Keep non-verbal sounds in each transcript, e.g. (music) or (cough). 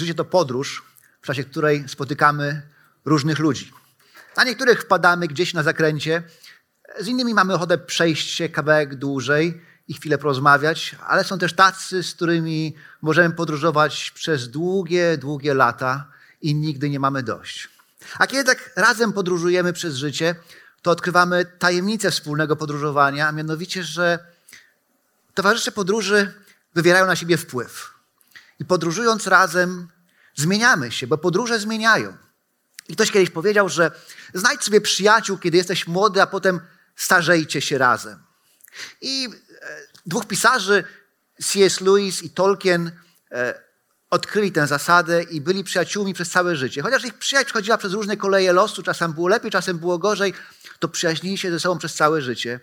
Życie to podróż, w czasie której spotykamy różnych ludzi. Na niektórych wpadamy gdzieś na zakręcie, z innymi mamy ochotę przejść się kawałek dłużej i chwilę porozmawiać, ale są też tacy, z którymi możemy podróżować przez długie, długie lata i nigdy nie mamy dość. A kiedy tak razem podróżujemy przez życie, to odkrywamy tajemnicę wspólnego podróżowania, a mianowicie, że towarzysze podróży wywierają na siebie wpływ. I podróżując razem, zmieniamy się, bo podróże zmieniają. I ktoś kiedyś powiedział, że znajdź sobie przyjaciół, kiedy jesteś młody, a potem starzejcie się razem. I e, dwóch pisarzy, C.S. Lewis i Tolkien, e, odkryli tę zasadę i byli przyjaciółmi przez całe życie. Chociaż ich przyjaźń przechodziła przez różne koleje losu, czasem było lepiej, czasem było gorzej, to przyjaźnili się ze sobą przez całe życie.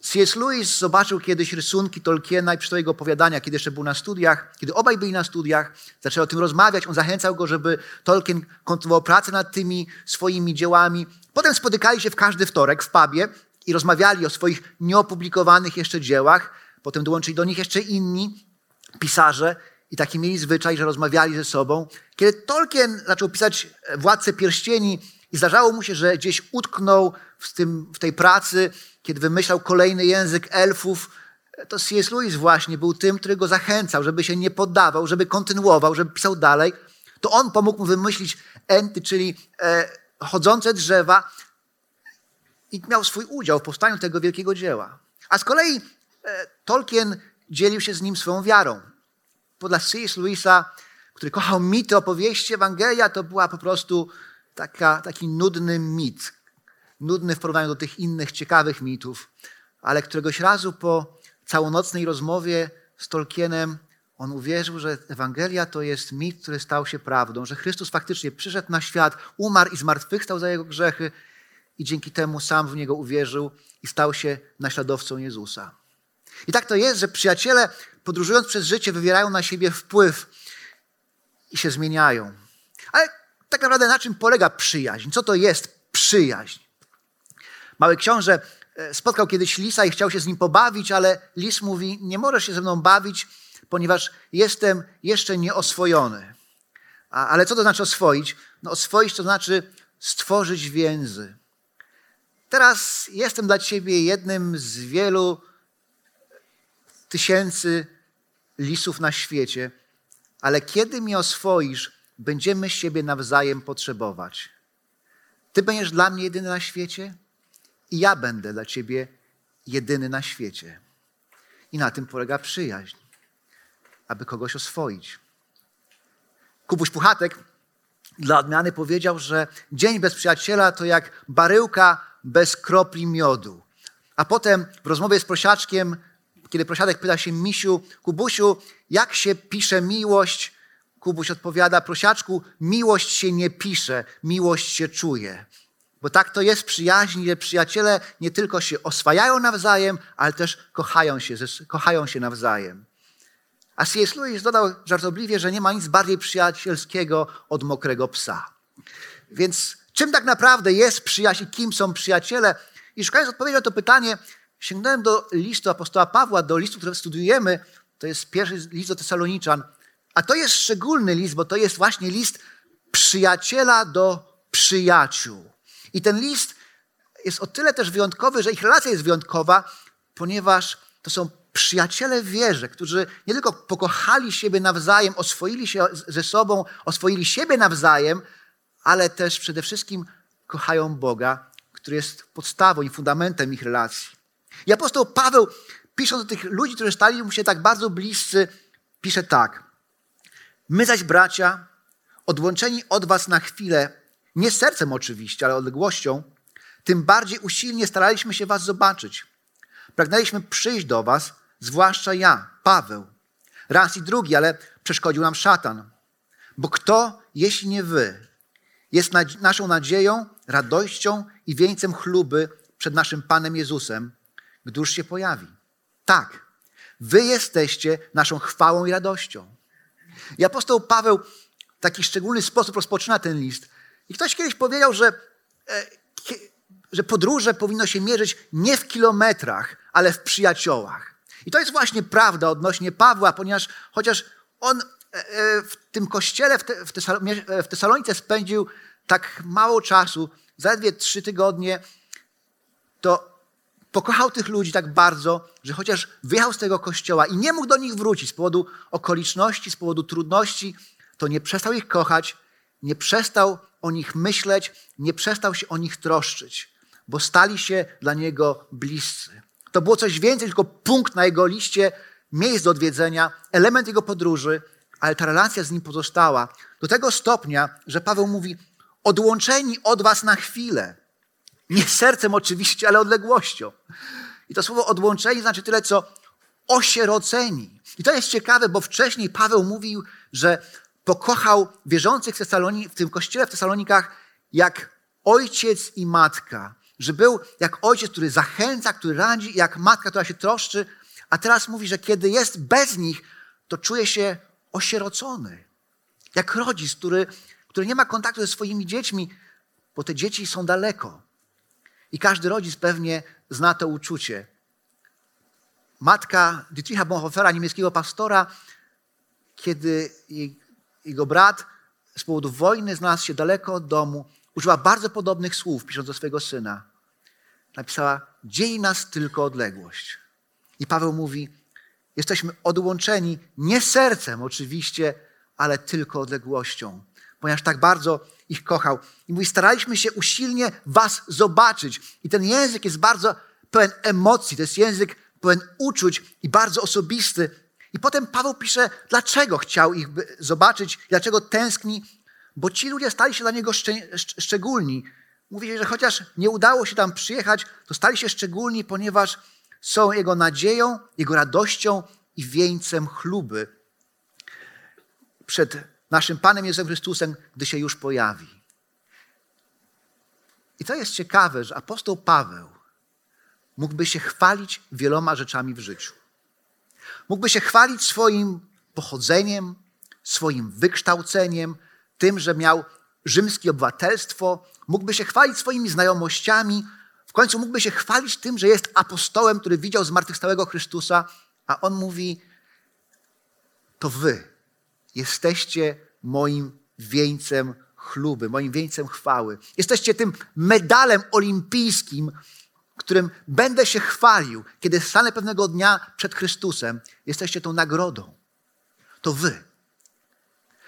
C.S. Lewis zobaczył kiedyś rysunki Tolkiena i przeczytał jego opowiadania, kiedy jeszcze był na studiach. Kiedy obaj byli na studiach, zaczęli o tym rozmawiać. On zachęcał go, żeby Tolkien kontynuował pracę nad tymi swoimi dziełami. Potem spotykali się w każdy wtorek w pubie i rozmawiali o swoich nieopublikowanych jeszcze dziełach. Potem dołączyli do nich jeszcze inni pisarze i taki mieli zwyczaj, że rozmawiali ze sobą. Kiedy Tolkien zaczął pisać Władcę Pierścieni i zdarzało mu się, że gdzieś utknął w, tym, w tej pracy, kiedy wymyślał kolejny język elfów, to C.S. Lewis właśnie był tym, który go zachęcał, żeby się nie poddawał, żeby kontynuował, żeby pisał dalej. To on pomógł mu wymyślić enty, czyli e, chodzące drzewa i miał swój udział w powstaniu tego wielkiego dzieła. A z kolei e, Tolkien dzielił się z nim swoją wiarą. Bo dla C.S. Lewisa, który kochał mity, opowieści, Ewangelia, to była po prostu taka, taki nudny mit, nudny w porównaniu do tych innych ciekawych mitów, ale któregoś razu po całonocnej rozmowie z Tolkienem on uwierzył, że Ewangelia to jest mit, który stał się prawdą, że Chrystus faktycznie przyszedł na świat, umarł i zmartwychwstał za jego grzechy i dzięki temu sam w niego uwierzył i stał się naśladowcą Jezusa. I tak to jest, że przyjaciele podróżując przez życie wywierają na siebie wpływ i się zmieniają. Ale tak naprawdę na czym polega przyjaźń? Co to jest przyjaźń? Mały książę e, spotkał kiedyś lisa i chciał się z nim pobawić, ale lis mówi: Nie możesz się ze mną bawić, ponieważ jestem jeszcze nieoswojony. A, ale co to znaczy oswoić? No, oswoić to znaczy stworzyć więzy. Teraz jestem dla ciebie jednym z wielu tysięcy lisów na świecie, ale kiedy mnie oswoisz, będziemy siebie nawzajem potrzebować. Ty będziesz dla mnie jedyny na świecie i ja będę dla ciebie jedyny na świecie. I na tym polega przyjaźń, aby kogoś oswoić. Kubuś Puchatek dla odmiany powiedział, że dzień bez przyjaciela to jak baryłka bez kropli miodu. A potem w rozmowie z prosiaczkiem, kiedy prosiadek pyta się Misiu, Kubusiu, jak się pisze miłość, Kubuś odpowiada, prosiaczku, miłość się nie pisze, miłość się czuje. Bo tak to jest w przyjaźni, że przyjaciele nie tylko się oswajają nawzajem, ale też kochają się, kochają się nawzajem. A C.S. Lewis dodał żartobliwie, że nie ma nic bardziej przyjacielskiego od mokrego psa. Więc czym tak naprawdę jest przyjaźń i kim są przyjaciele? I szukając odpowiedzi na to pytanie, sięgnąłem do listu apostoła Pawła, do listu, który studiujemy. To jest pierwszy list do Tesaloniczan. A to jest szczególny list, bo to jest właśnie list przyjaciela do przyjaciół. I ten list jest o tyle też wyjątkowy, że ich relacja jest wyjątkowa, ponieważ to są przyjaciele wierze, którzy nie tylko pokochali siebie nawzajem, oswoili się ze sobą, oswoili siebie nawzajem, ale też przede wszystkim kochają Boga, który jest podstawą i fundamentem ich relacji. I apostoł Paweł, pisząc do tych ludzi, którzy stali mu się tak bardzo bliscy, pisze tak. My zaś, bracia, odłączeni od was na chwilę, nie sercem oczywiście, ale odległością, tym bardziej usilnie staraliśmy się was zobaczyć. pragnęliśmy przyjść do was, zwłaszcza ja, Paweł. Raz i drugi, ale przeszkodził nam szatan. Bo kto, jeśli nie wy, jest naszą nadzieją, radością i wieńcem chluby przed naszym Panem Jezusem, gdyż się pojawi. Tak, wy jesteście naszą chwałą i radością. I apostoł Paweł w taki szczególny sposób rozpoczyna ten list. I ktoś kiedyś powiedział, że, e, że podróże powinno się mierzyć nie w kilometrach, ale w przyjaciołach. I to jest właśnie prawda odnośnie Pawła, ponieważ chociaż on e, e, w tym kościele w Tesalonice spędził tak mało czasu, zaledwie trzy tygodnie, to pokochał tych ludzi tak bardzo, że chociaż wyjechał z tego kościoła i nie mógł do nich wrócić z powodu okoliczności, z powodu trudności, to nie przestał ich kochać, nie przestał o nich myśleć, nie przestał się o nich troszczyć, bo stali się dla niego bliscy. To było coś więcej, tylko punkt na jego liście miejsc do odwiedzenia, element jego podróży, ale ta relacja z nim pozostała do tego stopnia, że Paweł mówi: odłączeni od was na chwilę. Nie sercem oczywiście, ale odległością. I to słowo odłączeni znaczy tyle, co osieroceni. I to jest ciekawe, bo wcześniej Paweł mówił, że pokochał wierzących w, Tesaloni, w tym kościele w Tesalonikach jak ojciec i matka. Że był jak ojciec, który zachęca, który radzi, jak matka, która się troszczy. A teraz mówi, że kiedy jest bez nich, to czuje się osierocony. Jak rodzic, który, który nie ma kontaktu ze swoimi dziećmi, bo te dzieci są daleko. I każdy rodzic pewnie zna to uczucie. Matka Dietricha Bonhoeffera, niemieckiego pastora, kiedy jego brat z powodu wojny znalazł się daleko od domu, użyła bardzo podobnych słów, pisząc do swojego syna. Napisała: Dzieli nas tylko odległość. I Paweł mówi: Jesteśmy odłączeni nie sercem, oczywiście, ale tylko odległością, ponieważ tak bardzo ich kochał. I mówi: Staraliśmy się usilnie Was zobaczyć. I ten język jest bardzo pełen emocji, to jest język pełen uczuć i bardzo osobisty. I potem Paweł pisze, dlaczego chciał ich zobaczyć, dlaczego tęskni, bo ci ludzie stali się dla niego szcz szczególni. Mówi, że chociaż nie udało się tam przyjechać, to stali się szczególni, ponieważ są jego nadzieją, jego radością i wieńcem chluby przed naszym Panem Jezusem Chrystusem, gdy się już pojawi. I to jest ciekawe, że apostoł Paweł mógłby się chwalić wieloma rzeczami w życiu. Mógłby się chwalić swoim pochodzeniem, swoim wykształceniem, tym, że miał rzymskie obywatelstwo, mógłby się chwalić swoimi znajomościami, w końcu mógłby się chwalić tym, że jest apostołem, który widział zmartwychwstałego Chrystusa, a on mówi: To wy jesteście moim wieńcem chluby, moim wieńcem chwały. Jesteście tym medalem olimpijskim, którym będę się chwalił, kiedy stanę pewnego dnia przed Chrystusem. Jesteście tą nagrodą. To wy.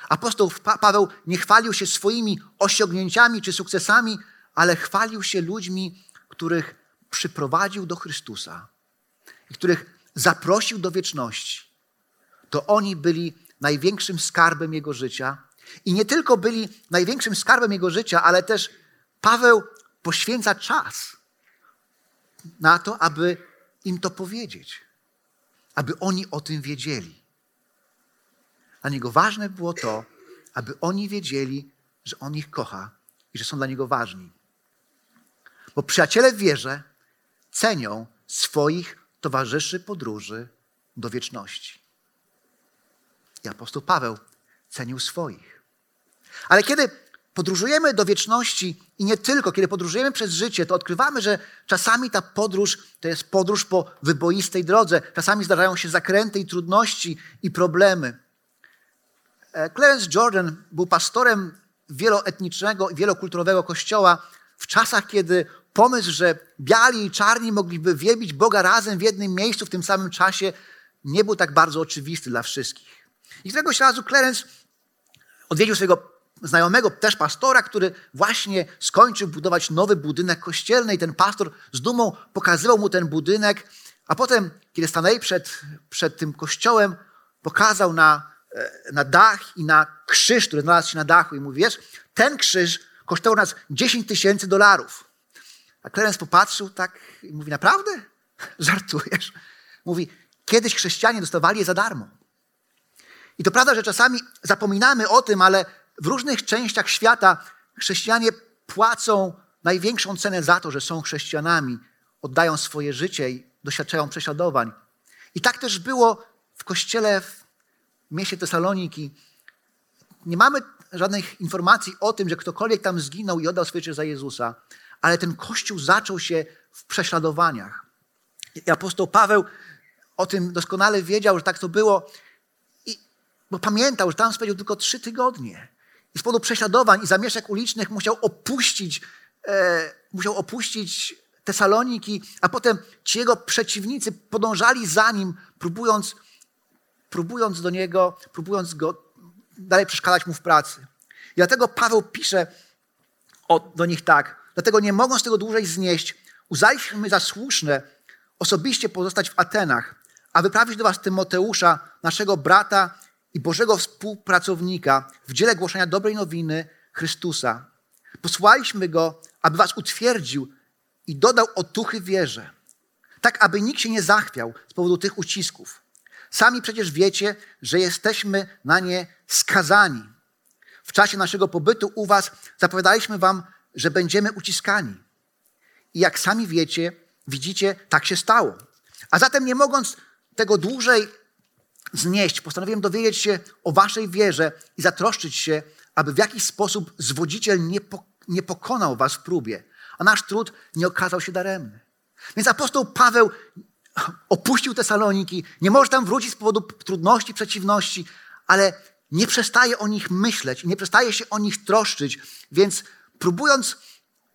Apostoł Paweł nie chwalił się swoimi osiągnięciami czy sukcesami, ale chwalił się ludźmi, których przyprowadził do Chrystusa i których zaprosił do wieczności. To oni byli największym skarbem jego życia. I nie tylko byli największym skarbem jego życia, ale też Paweł poświęca czas na to, aby im to powiedzieć, aby oni o tym wiedzieli. Dla niego ważne było to, aby oni wiedzieli, że on ich kocha i że są dla niego ważni. Bo przyjaciele w wierze cenią swoich towarzyszy podróży do wieczności. I apostoł Paweł cenił swoich. Ale kiedy podróżujemy do wieczności i nie tylko, kiedy podróżujemy przez życie, to odkrywamy, że czasami ta podróż to jest podróż po wyboistej drodze. Czasami zdarzają się zakręty i trudności i problemy. E, Clarence Jordan był pastorem wieloetnicznego i wielokulturowego kościoła w czasach, kiedy pomysł, że biali i czarni mogliby wielbić Boga razem w jednym miejscu w tym samym czasie, nie był tak bardzo oczywisty dla wszystkich. I któregoś razu Clarence odwiedził swojego znajomego, też pastora, który właśnie skończył budować nowy budynek kościelny i ten pastor z dumą pokazywał mu ten budynek, a potem, kiedy stanęli przed, przed tym kościołem, pokazał na, e, na dach i na krzyż, który znalazł się na dachu i mówi, wiesz, ten krzyż kosztował nas 10 tysięcy dolarów. A Clarence popatrzył tak i mówi, naprawdę? (laughs) Żartujesz? Mówi, kiedyś chrześcijanie dostawali je za darmo. I to prawda, że czasami zapominamy o tym, ale w różnych częściach świata chrześcijanie płacą największą cenę za to, że są chrześcijanami, oddają swoje życie i doświadczają prześladowań. I tak też było w kościele w mieście Tesaloniki. Nie mamy żadnych informacji o tym, że ktokolwiek tam zginął i oddał swoje życie za Jezusa, ale ten kościół zaczął się w prześladowaniach. I apostoł Paweł o tym doskonale wiedział, że tak to było, bo pamiętał, że tam spędził tylko trzy tygodnie. I z powodu prześladowań i zamieszek ulicznych musiał opuścić, e, musiał opuścić Tesaloniki, a potem ci jego przeciwnicy podążali za nim, próbując, próbując do niego, próbując go dalej przeszkadzać mu w pracy. I dlatego Paweł pisze o, do nich tak. Dlatego nie mogąc tego dłużej znieść, uznaliśmy za słuszne osobiście pozostać w Atenach, a wyprawić do was Tymoteusza, naszego brata i Bożego współpracownika w dziele głoszenia dobrej nowiny Chrystusa. Posłaliśmy go, aby was utwierdził i dodał otuchy wierze, tak aby nikt się nie zachwiał z powodu tych ucisków. Sami przecież wiecie, że jesteśmy na nie skazani. W czasie naszego pobytu u was zapowiadaliśmy wam, że będziemy uciskani. I jak sami wiecie, widzicie, tak się stało. A zatem nie mogąc tego dłużej znieść, postanowiłem dowiedzieć się o waszej wierze i zatroszczyć się, aby w jakiś sposób zwodziciel nie, po, nie pokonał was w próbie, a nasz trud nie okazał się daremny. Więc apostoł Paweł opuścił Tesaloniki, nie może tam wrócić z powodu trudności, przeciwności, ale nie przestaje o nich myśleć nie przestaje się o nich troszczyć, więc próbując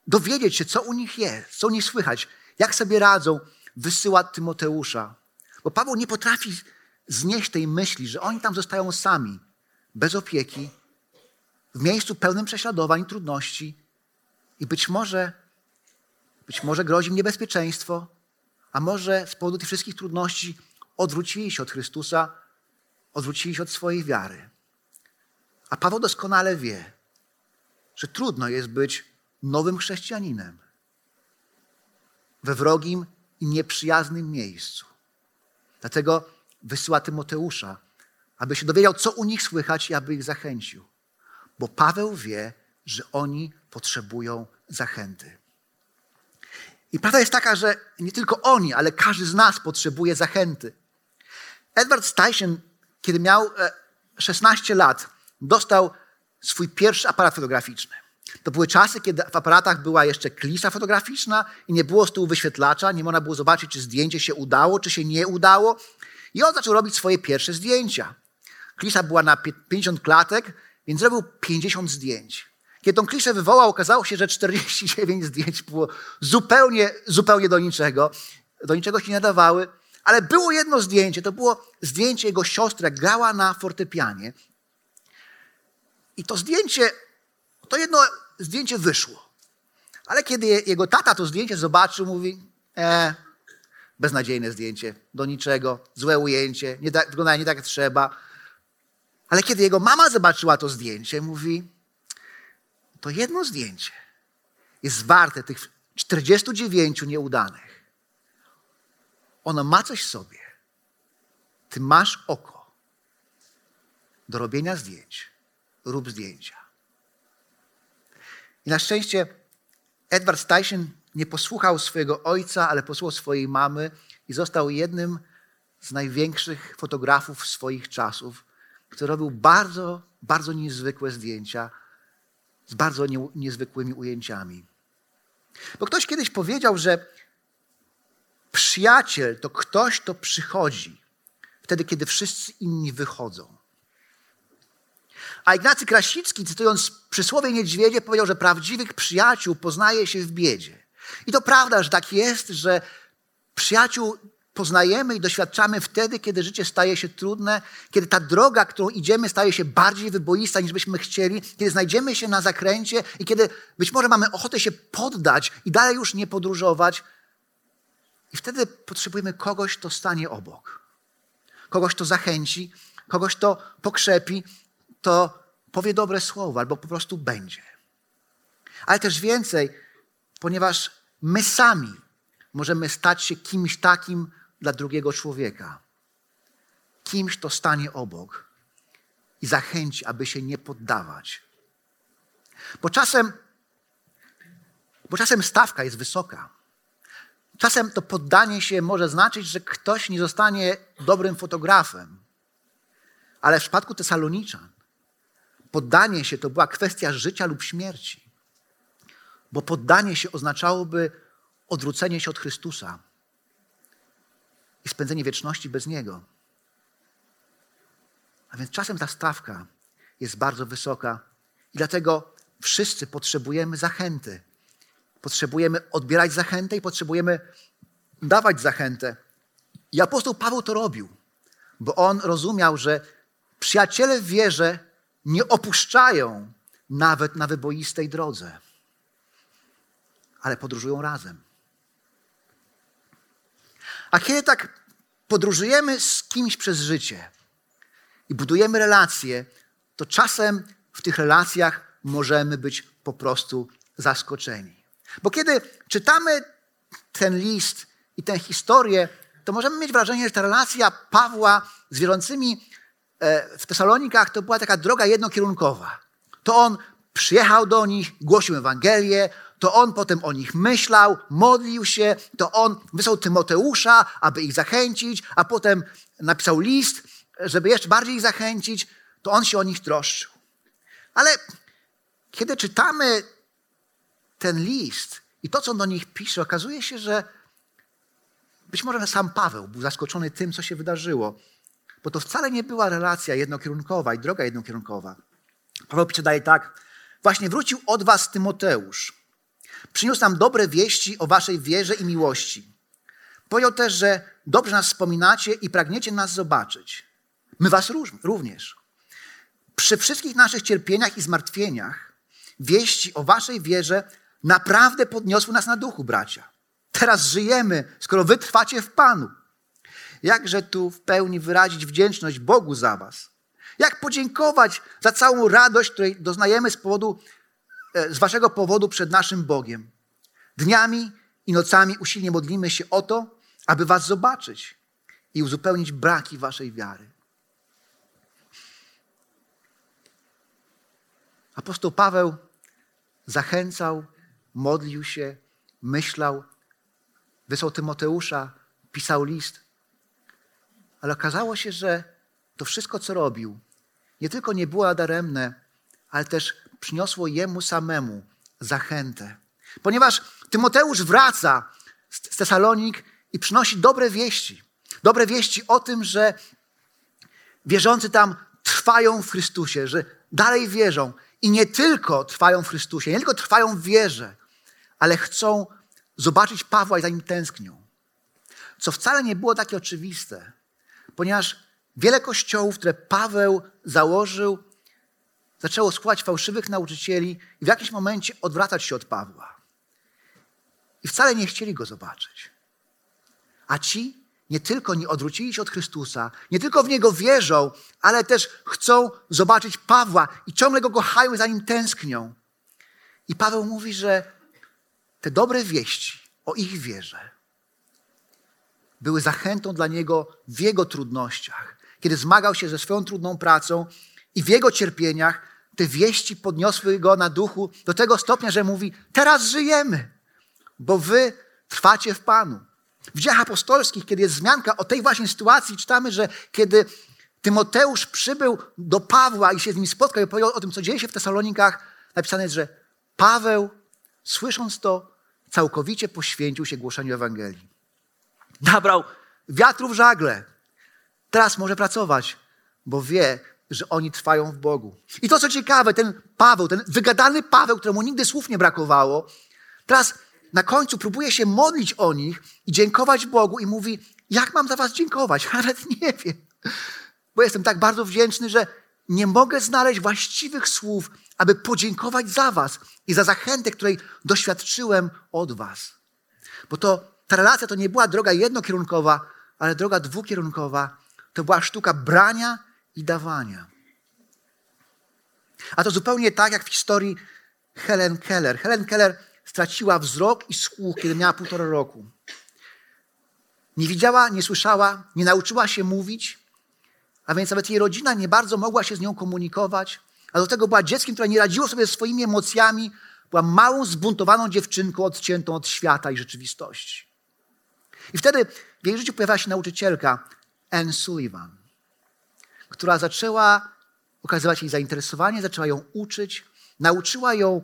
dowiedzieć się, co u nich jest, co u nich słychać, jak sobie radzą, wysyła Tymoteusza. Bo Paweł nie potrafi znieść tej myśli, że oni tam zostają sami, bez opieki, w miejscu pełnym prześladowań, trudności i być może, być może grozi im niebezpieczeństwo, a może z powodu tych wszystkich trudności odwrócili się od Chrystusa, odwrócili się od swojej wiary. A Paweł doskonale wie, że trudno jest być nowym chrześcijaninem we wrogim i nieprzyjaznym miejscu. Dlatego wysyła Tymoteusza, aby się dowiedział, co u nich słychać i aby ich zachęcił. Bo Paweł wie, że oni potrzebują zachęty. I prawda jest taka, że nie tylko oni, ale każdy z nas potrzebuje zachęty. Edward Steichen, kiedy miał 16 e, lat, dostał swój pierwszy aparat fotograficzny. To były czasy, kiedy w aparatach była jeszcze klisza fotograficzna i nie było z tyłu wyświetlacza, nie można było zobaczyć, czy zdjęcie się udało, czy się nie udało. I on zaczął robić swoje pierwsze zdjęcia. Klisza była na 50 klatek, więc zrobił 50 zdjęć. Kiedy tą kliszę wywołał, okazało się, że 49 (laughs) zdjęć było zupełnie, zupełnie do niczego. Do niczego się nie nadawały. Ale było jedno zdjęcie, to było zdjęcie jego siostry, grała na fortepianie. I to zdjęcie, to jedno zdjęcie wyszło. Ale kiedy jego tata to zdjęcie zobaczył, mówi, e, beznadziejne zdjęcie, do niczego, złe ujęcie, nie tak, wygląda nie tak jak trzeba. Ale kiedy jego mama zobaczyła to zdjęcie, mówi, to jedno zdjęcie jest warte tych 49 nieudanych. Ono ma coś w sobie. Ty masz oko do robienia zdjęć. Rób zdjęcia. I na szczęście Edward Steichen nie posłuchał swojego ojca, ale posłuchał swojej mamy i został jednym z największych fotografów swoich czasów, który robił bardzo, bardzo niezwykłe zdjęcia z bardzo nie, niezwykłymi ujęciami. Bo ktoś kiedyś powiedział, że przyjaciel to ktoś, kto przychodzi wtedy, kiedy wszyscy inni wychodzą. A Ignacy Krasicki, cytując przysłowie niedźwiedzie, powiedział, że prawdziwych przyjaciół poznaje się w biedzie. I to prawda, że tak jest, że przyjaciół poznajemy i doświadczamy wtedy, kiedy życie staje się trudne, kiedy ta droga, którą idziemy, staje się bardziej wyboista niż byśmy chcieli, kiedy znajdziemy się na zakręcie i kiedy być może mamy ochotę się poddać i dalej już nie podróżować. I wtedy potrzebujemy kogoś, kto stanie obok. Kogoś, kto zachęci, kogoś, kto pokrzepi, to powie dobre słowo albo po prostu będzie. Ale też więcej, ponieważ my sami możemy stać się kimś takim dla drugiego człowieka. Kimś, kto stanie obok i zachęci, aby się nie poddawać. Bo czasem, bo czasem stawka jest wysoka. Czasem to poddanie się może znaczyć, że ktoś nie zostanie dobrym fotografem. Ale w przypadku Tesaloniczan poddanie się to była kwestia życia lub śmierci. Bo poddanie się oznaczałoby odwrócenie się od Chrystusa i spędzenie wieczności bez Niego. A więc czasem ta stawka jest bardzo wysoka i dlatego wszyscy potrzebujemy zachęty. Potrzebujemy odbierać zachętę i potrzebujemy dawać zachętę. I apostoł Paweł to robił, bo on rozumiał, że przyjaciele w wierze nie opuszczają nawet na wyboistej drodze, ale podróżują razem. A kiedy tak podróżujemy z kimś przez życie i budujemy relacje, to czasem w tych relacjach możemy być po prostu zaskoczeni. Bo kiedy czytamy ten list i tę historię, to możemy mieć wrażenie, że ta relacja Pawła z wierzącymi e, w Tesalonikach to była taka droga jednokierunkowa. To on przyjechał do nich, głosił Ewangelię, to on potem o nich myślał, modlił się, to on wysłał Tymoteusza, aby ich zachęcić, a potem napisał list, żeby jeszcze bardziej ich zachęcić, to on się o nich troszczył. Ale kiedy czytamy ten list i to, co on do nich pisze, okazuje się, że być może sam Paweł był zaskoczony tym, co się wydarzyło, bo to wcale nie była relacja jednokierunkowa i droga jednokierunkowa. Paweł pisze dalej tak, właśnie wrócił od was Tymoteusz, Przyniósł nam dobre wieści o waszej wierze i miłości. Powiedział też, że dobrze nas wspominacie i pragniecie nas zobaczyć. My was również. Przy wszystkich naszych cierpieniach i zmartwieniach wieści o waszej wierze naprawdę podniosły nas na duchu, bracia. Teraz żyjemy, skoro wy trwacie w Panu. Jakże tu w pełni wyrazić wdzięczność Bogu za was? Jak podziękować za całą radość, której doznajemy z powodu z waszego powodu przed naszym Bogiem. Dniami i nocami usilnie modlimy się o to, aby was zobaczyć i uzupełnić braki waszej wiary. Apostoł Paweł zachęcał, modlił się, myślał, wysłał Tymoteusza, pisał list. Ale okazało się, że to wszystko, co robił, nie tylko nie było daremne, ale też przyniosło jemu samemu zachętę. Ponieważ Tymoteusz wraca z Tesalonik i przynosi dobre wieści. Dobre wieści o tym, że wierzący tam trwają w Chrystusie, że dalej wierzą i nie tylko trwają w Chrystusie, nie tylko trwają w wierze, ale chcą zobaczyć Pawła i za nim tęsknią. Co wcale nie było takie oczywiste, ponieważ wiele kościołów, które Paweł założył, zaczęło słuchać fałszywych nauczycieli i w jakimś momencie odwracać się od Pawła. I wcale nie chcieli go zobaczyć. A ci nie tylko nie odwrócili się od Chrystusa, nie tylko w Niego wierzą, ale też chcą zobaczyć Pawła i ciągle go kochają i za nim tęsknią. I Paweł mówi, że te dobre wieści o ich wierze były zachętą dla niego w jego trudnościach, kiedy zmagał się ze swoją trudną pracą i w jego cierpieniach te wieści podniosły go na duchu do tego stopnia, że mówi: Teraz żyjemy, bo wy trwacie w Panu. W dziejach apostolskich, kiedy jest wzmianka o tej właśnie sytuacji, czytamy, że kiedy Tymoteusz przybył do Pawła i się z nim spotkał i powiedział o tym, co dzieje się w Tesalonikach, napisane jest, że Paweł, słysząc to, całkowicie poświęcił się głoszeniu Ewangelii. Nabrał wiatru w żagle. Teraz może pracować, bo wie, że oni trwają w Bogu. I to, co ciekawe, ten Paweł, ten wygadany Paweł, któremu nigdy słów nie brakowało, teraz na końcu próbuje się modlić o nich i dziękować Bogu i mówi, jak mam za was dziękować? (laughs) Nawet nie wiem. Bo jestem tak bardzo wdzięczny, że nie mogę znaleźć właściwych słów, aby podziękować za was i za zachętę, której doświadczyłem od was. Bo to ta relacja to nie była droga jednokierunkowa, ale droga dwukierunkowa. To była sztuka brania i dawania. A to zupełnie tak jak w historii Helen Keller. Helen Keller straciła wzrok i słuch, kiedy miała półtora roku. Nie widziała, nie słyszała, nie nauczyła się mówić, a więc nawet jej rodzina nie bardzo mogła się z nią komunikować, a do tego była dzieckiem, które nie radziło sobie swoimi emocjami, była małą, zbuntowaną dziewczynką odciętą od świata i rzeczywistości. I wtedy w jej życiu pojawiła się nauczycielka Anne Sullivan, która zaczęła okazywać jej zainteresowanie, zaczęła ją uczyć, nauczyła ją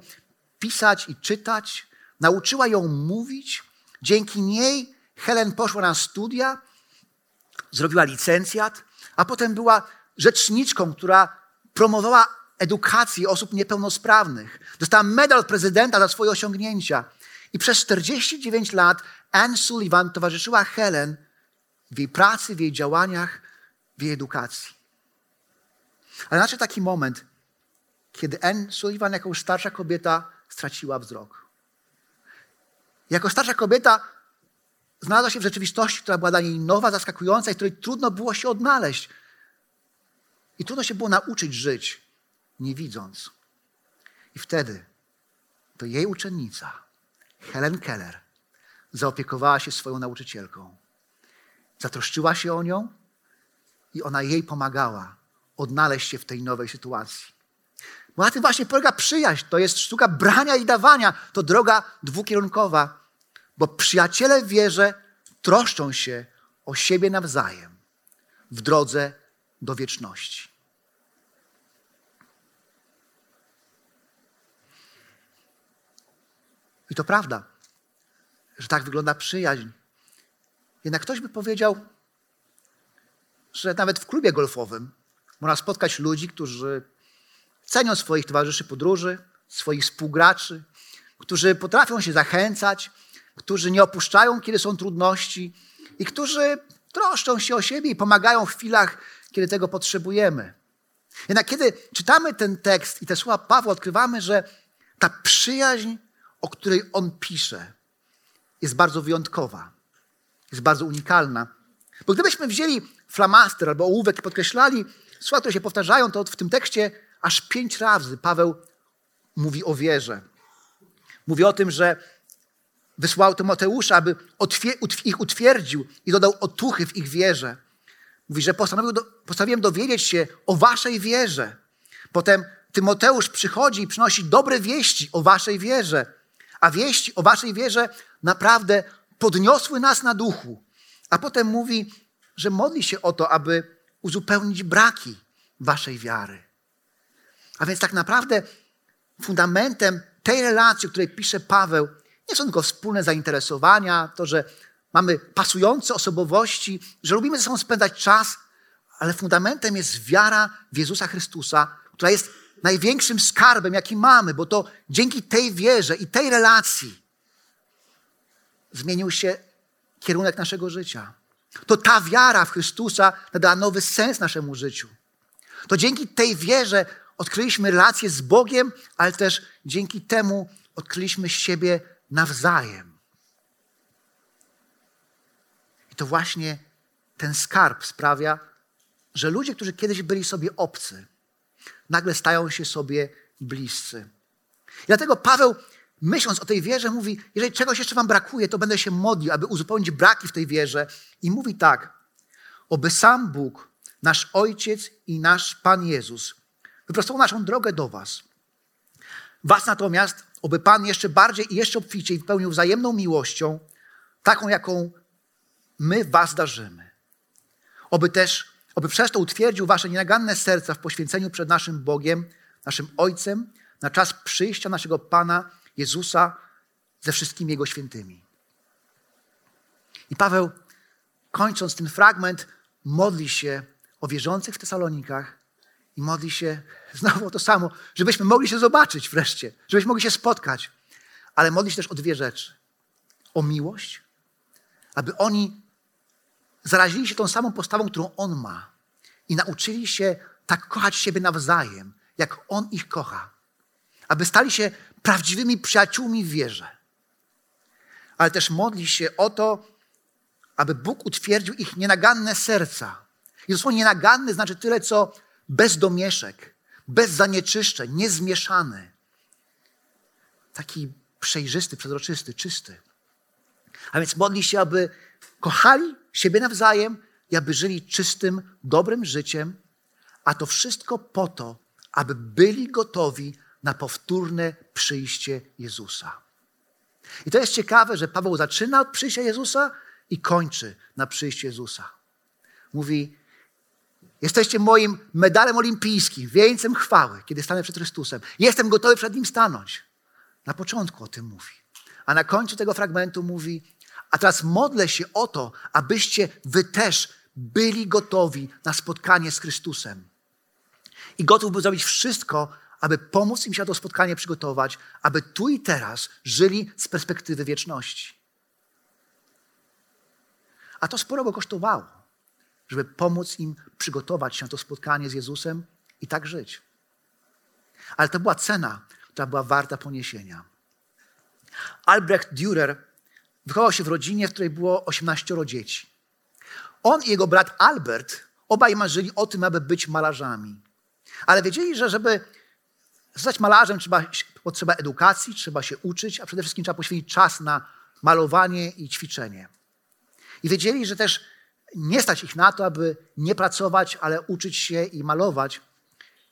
pisać i czytać, nauczyła ją mówić. Dzięki niej Helen poszła na studia, zrobiła licencjat, a potem była rzeczniczką, która promowała edukację osób niepełnosprawnych. Dostała medal prezydenta za swoje osiągnięcia. I przez 49 lat Anne Sullivan towarzyszyła Helen w jej pracy, w jej działaniach, w jej edukacji. Ale nadszedł taki moment, kiedy Anne Sullivan jako starsza kobieta straciła wzrok. Jako starsza kobieta znalazła się w rzeczywistości, która była dla niej nowa, zaskakująca i której trudno było się odnaleźć. I trudno się było nauczyć żyć, nie widząc. I wtedy to jej uczennica, Helen Keller, zaopiekowała się swoją nauczycielką. Zatroszczyła się o nią i ona jej pomagała odnaleźć się w tej nowej sytuacji. Bo na tym właśnie polega przyjaźń. To jest sztuka brania i dawania. To droga dwukierunkowa, bo przyjaciele w wierze troszczą się o siebie nawzajem w drodze do wieczności. I to prawda, że tak wygląda przyjaźń. Jednak ktoś by powiedział, że nawet w klubie golfowym można spotkać ludzi, którzy cenią swoich towarzyszy podróży, swoich współgraczy, którzy potrafią się zachęcać, którzy nie opuszczają, kiedy są trudności i którzy troszczą się o siebie i pomagają w chwilach, kiedy tego potrzebujemy. Jednak kiedy czytamy ten tekst i te słowa Pawła, odkrywamy, że ta przyjaźń, o której on pisze, jest bardzo wyjątkowa, jest bardzo unikalna. Bo gdybyśmy wzięli flamaster albo ołówek i podkreślali słowa, które się powtarzają, to w tym tekście aż pięć razy Paweł mówi o wierze. Mówi o tym, że wysłał Tymoteusza, aby ich utwierdził i dodał otuchy w ich wierze. Mówi, że postanowił do, postanowiłem dowiedzieć się o waszej wierze. Potem Tymoteusz przychodzi i przynosi dobre wieści o waszej wierze. A wieści o waszej wierze naprawdę podniosły nas na duchu. A potem mówi, że modli się o to, aby uzupełnić braki waszej wiary. A więc tak naprawdę fundamentem tej relacji, o której pisze Paweł, nie są tylko wspólne zainteresowania, to, że mamy pasujące osobowości, że lubimy ze sobą spędzać czas, ale fundamentem jest wiara w Jezusa Chrystusa, która jest największym skarbem, jaki mamy, bo to dzięki tej wierze i tej relacji zmienił się kierunek naszego życia. To ta wiara w Chrystusa nadała nowy sens naszemu życiu. To dzięki tej wierze odkryliśmy relację z Bogiem, ale też dzięki temu odkryliśmy siebie nawzajem. I to właśnie ten skarb sprawia, że ludzie, którzy kiedyś byli sobie obcy, nagle stają się sobie bliscy. I dlatego Paweł, myśląc o tej wierze, mówi: Jeżeli czegoś jeszcze Wam brakuje, to będę się modlił, aby uzupełnić braki w tej wierze. I mówi tak: Oby sam Bóg, nasz Ojciec i nasz Pan Jezus, wyprostował naszą drogę do Was. Was natomiast, oby Pan jeszcze bardziej i jeszcze obficiej wypełnił wzajemną miłością, taką, jaką my Was darzymy. Oby też, oby przez to utwierdził Wasze nienaganne serca w poświęceniu przed naszym Bogiem, naszym Ojcem, na czas przyjścia naszego Pana Jezusa ze wszystkimi Jego świętymi. I Paweł, kończąc ten fragment, modli się o wierzących w Tesalonikach i modli się (laughs) znowu o to samo, żebyśmy mogli się zobaczyć wreszcie, żebyśmy mogli się spotkać. Ale modli się też o dwie rzeczy. O miłość, aby oni zarazili się tą samą postawą, którą On ma i nauczyli się tak kochać siebie nawzajem, jak On ich kocha. Aby stali się prawdziwymi przyjaciółmi w wierze. Ale też modli się o to, aby Bóg utwierdził ich nienaganne serca. I słowo nienaganny znaczy tyle, co bez domieszek, bez zanieczyszczeń, niezmieszany. Taki przejrzysty, przezroczysty, czysty. A więc modli się, aby kochali siebie nawzajem i aby żyli czystym, dobrym życiem, a to wszystko po to, aby byli gotowi na powtórne przyjście Jezusa. I to jest ciekawe, że Paweł zaczyna od przyjścia Jezusa i kończy na przyjście Jezusa. Mówi: Jesteście moim medalem olimpijskim, wieńcem chwały, kiedy stanę przed Chrystusem. Jestem gotowy przed nim stanąć. Na początku o tym mówi. A na końcu tego fragmentu mówi: A teraz modlę się o to, abyście wy też byli gotowi na spotkanie z Chrystusem. I gotów był zrobić wszystko, aby pomóc im się to spotkanie przygotować, aby tu i teraz żyli z perspektywy wieczności. A to sporo go kosztowało, żeby pomóc im przygotować się na to spotkanie z Jezusem i tak żyć. Ale to była cena, która była warta poniesienia. Albrecht Dürer wychował się w rodzinie, w której było 18 dzieci. On i jego brat Albert obaj marzyli o tym, aby być malarzami. Ale wiedzieli, że żeby zostać malarzem trzeba, potrzeba edukacji, trzeba się uczyć, a przede wszystkim trzeba poświęcić czas na malowanie i ćwiczenie. I wiedzieli, że też nie stać ich na to, aby nie pracować, ale uczyć się i malować.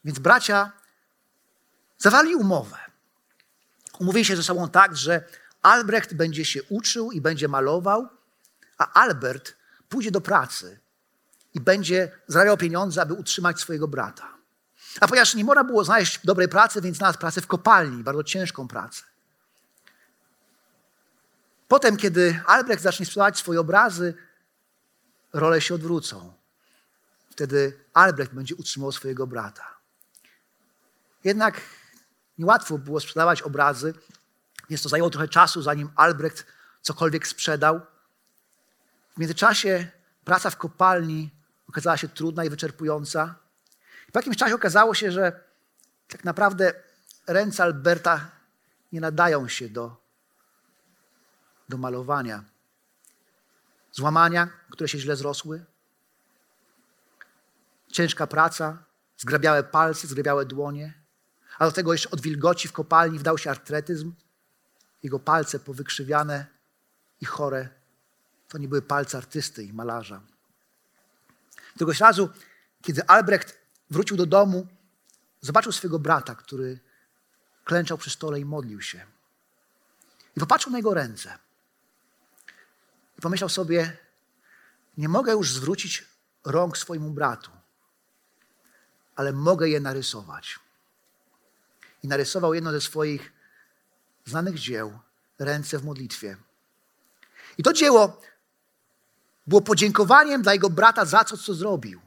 Więc bracia zawali umowę. Umówili się ze sobą tak, że Albrecht będzie się uczył i będzie malował, a Albert pójdzie do pracy i będzie zarabiał pieniądze, aby utrzymać swojego brata. A ponieważ nie można było znaleźć dobrej pracy, więc znalazł pracę w kopalni, bardzo ciężką pracę. Potem, kiedy Albrecht zacznie sprzedawać swoje obrazy, role się odwrócą. Wtedy Albrecht będzie utrzymywał swojego brata. Jednak niełatwo było sprzedawać obrazy, więc to zajęło trochę czasu, zanim Albrecht cokolwiek sprzedał. W międzyczasie praca w kopalni okazała się trudna i wyczerpująca. Po jakimś czasie okazało się, że tak naprawdę ręce Alberta nie nadają się do, do malowania. Złamania, które się źle zrosły, ciężka praca, zgrabiałe palce, zgrabiałe dłonie, a do tego jeszcze od wilgoci w kopalni wdał się artretyzm. Jego palce powykrzywiane i chore to nie były palce artysty i malarza. Któregoś razu, kiedy Albrecht wrócił do domu, zobaczył swojego brata, który klęczał przy stole i modlił się. I popatrzył na jego ręce. I pomyślał sobie, nie mogę już zwrócić rąk swojemu bratu, ale mogę je narysować. I narysował jedno ze swoich znanych dzieł, Ręce w modlitwie. I to dzieło było podziękowaniem dla jego brata za to, co zrobił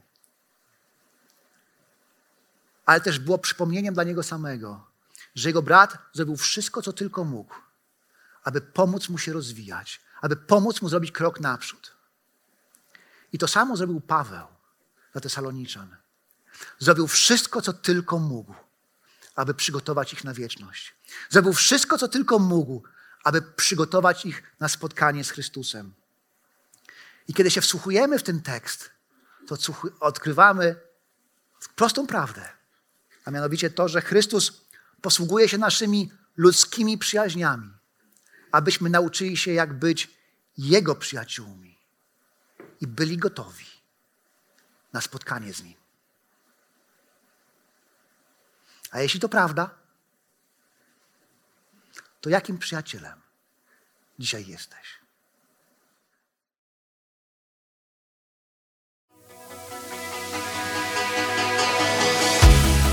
ale też było przypomnieniem dla niego samego, że jego brat zrobił wszystko, co tylko mógł, aby pomóc mu się rozwijać, aby pomóc mu zrobić krok naprzód. I to samo zrobił Paweł dla Tesaloniczan. Zrobił wszystko, co tylko mógł, aby przygotować ich na wieczność. Zrobił wszystko, co tylko mógł, aby przygotować ich na spotkanie z Chrystusem. I kiedy się wsłuchujemy w ten tekst, to odkrywamy prostą prawdę a mianowicie to, że Chrystus posługuje się naszymi ludzkimi przyjaźniami, abyśmy nauczyli się, jak być Jego przyjaciółmi i byli gotowi na spotkanie z Nim. A jeśli to prawda, to jakim przyjacielem dzisiaj jesteś?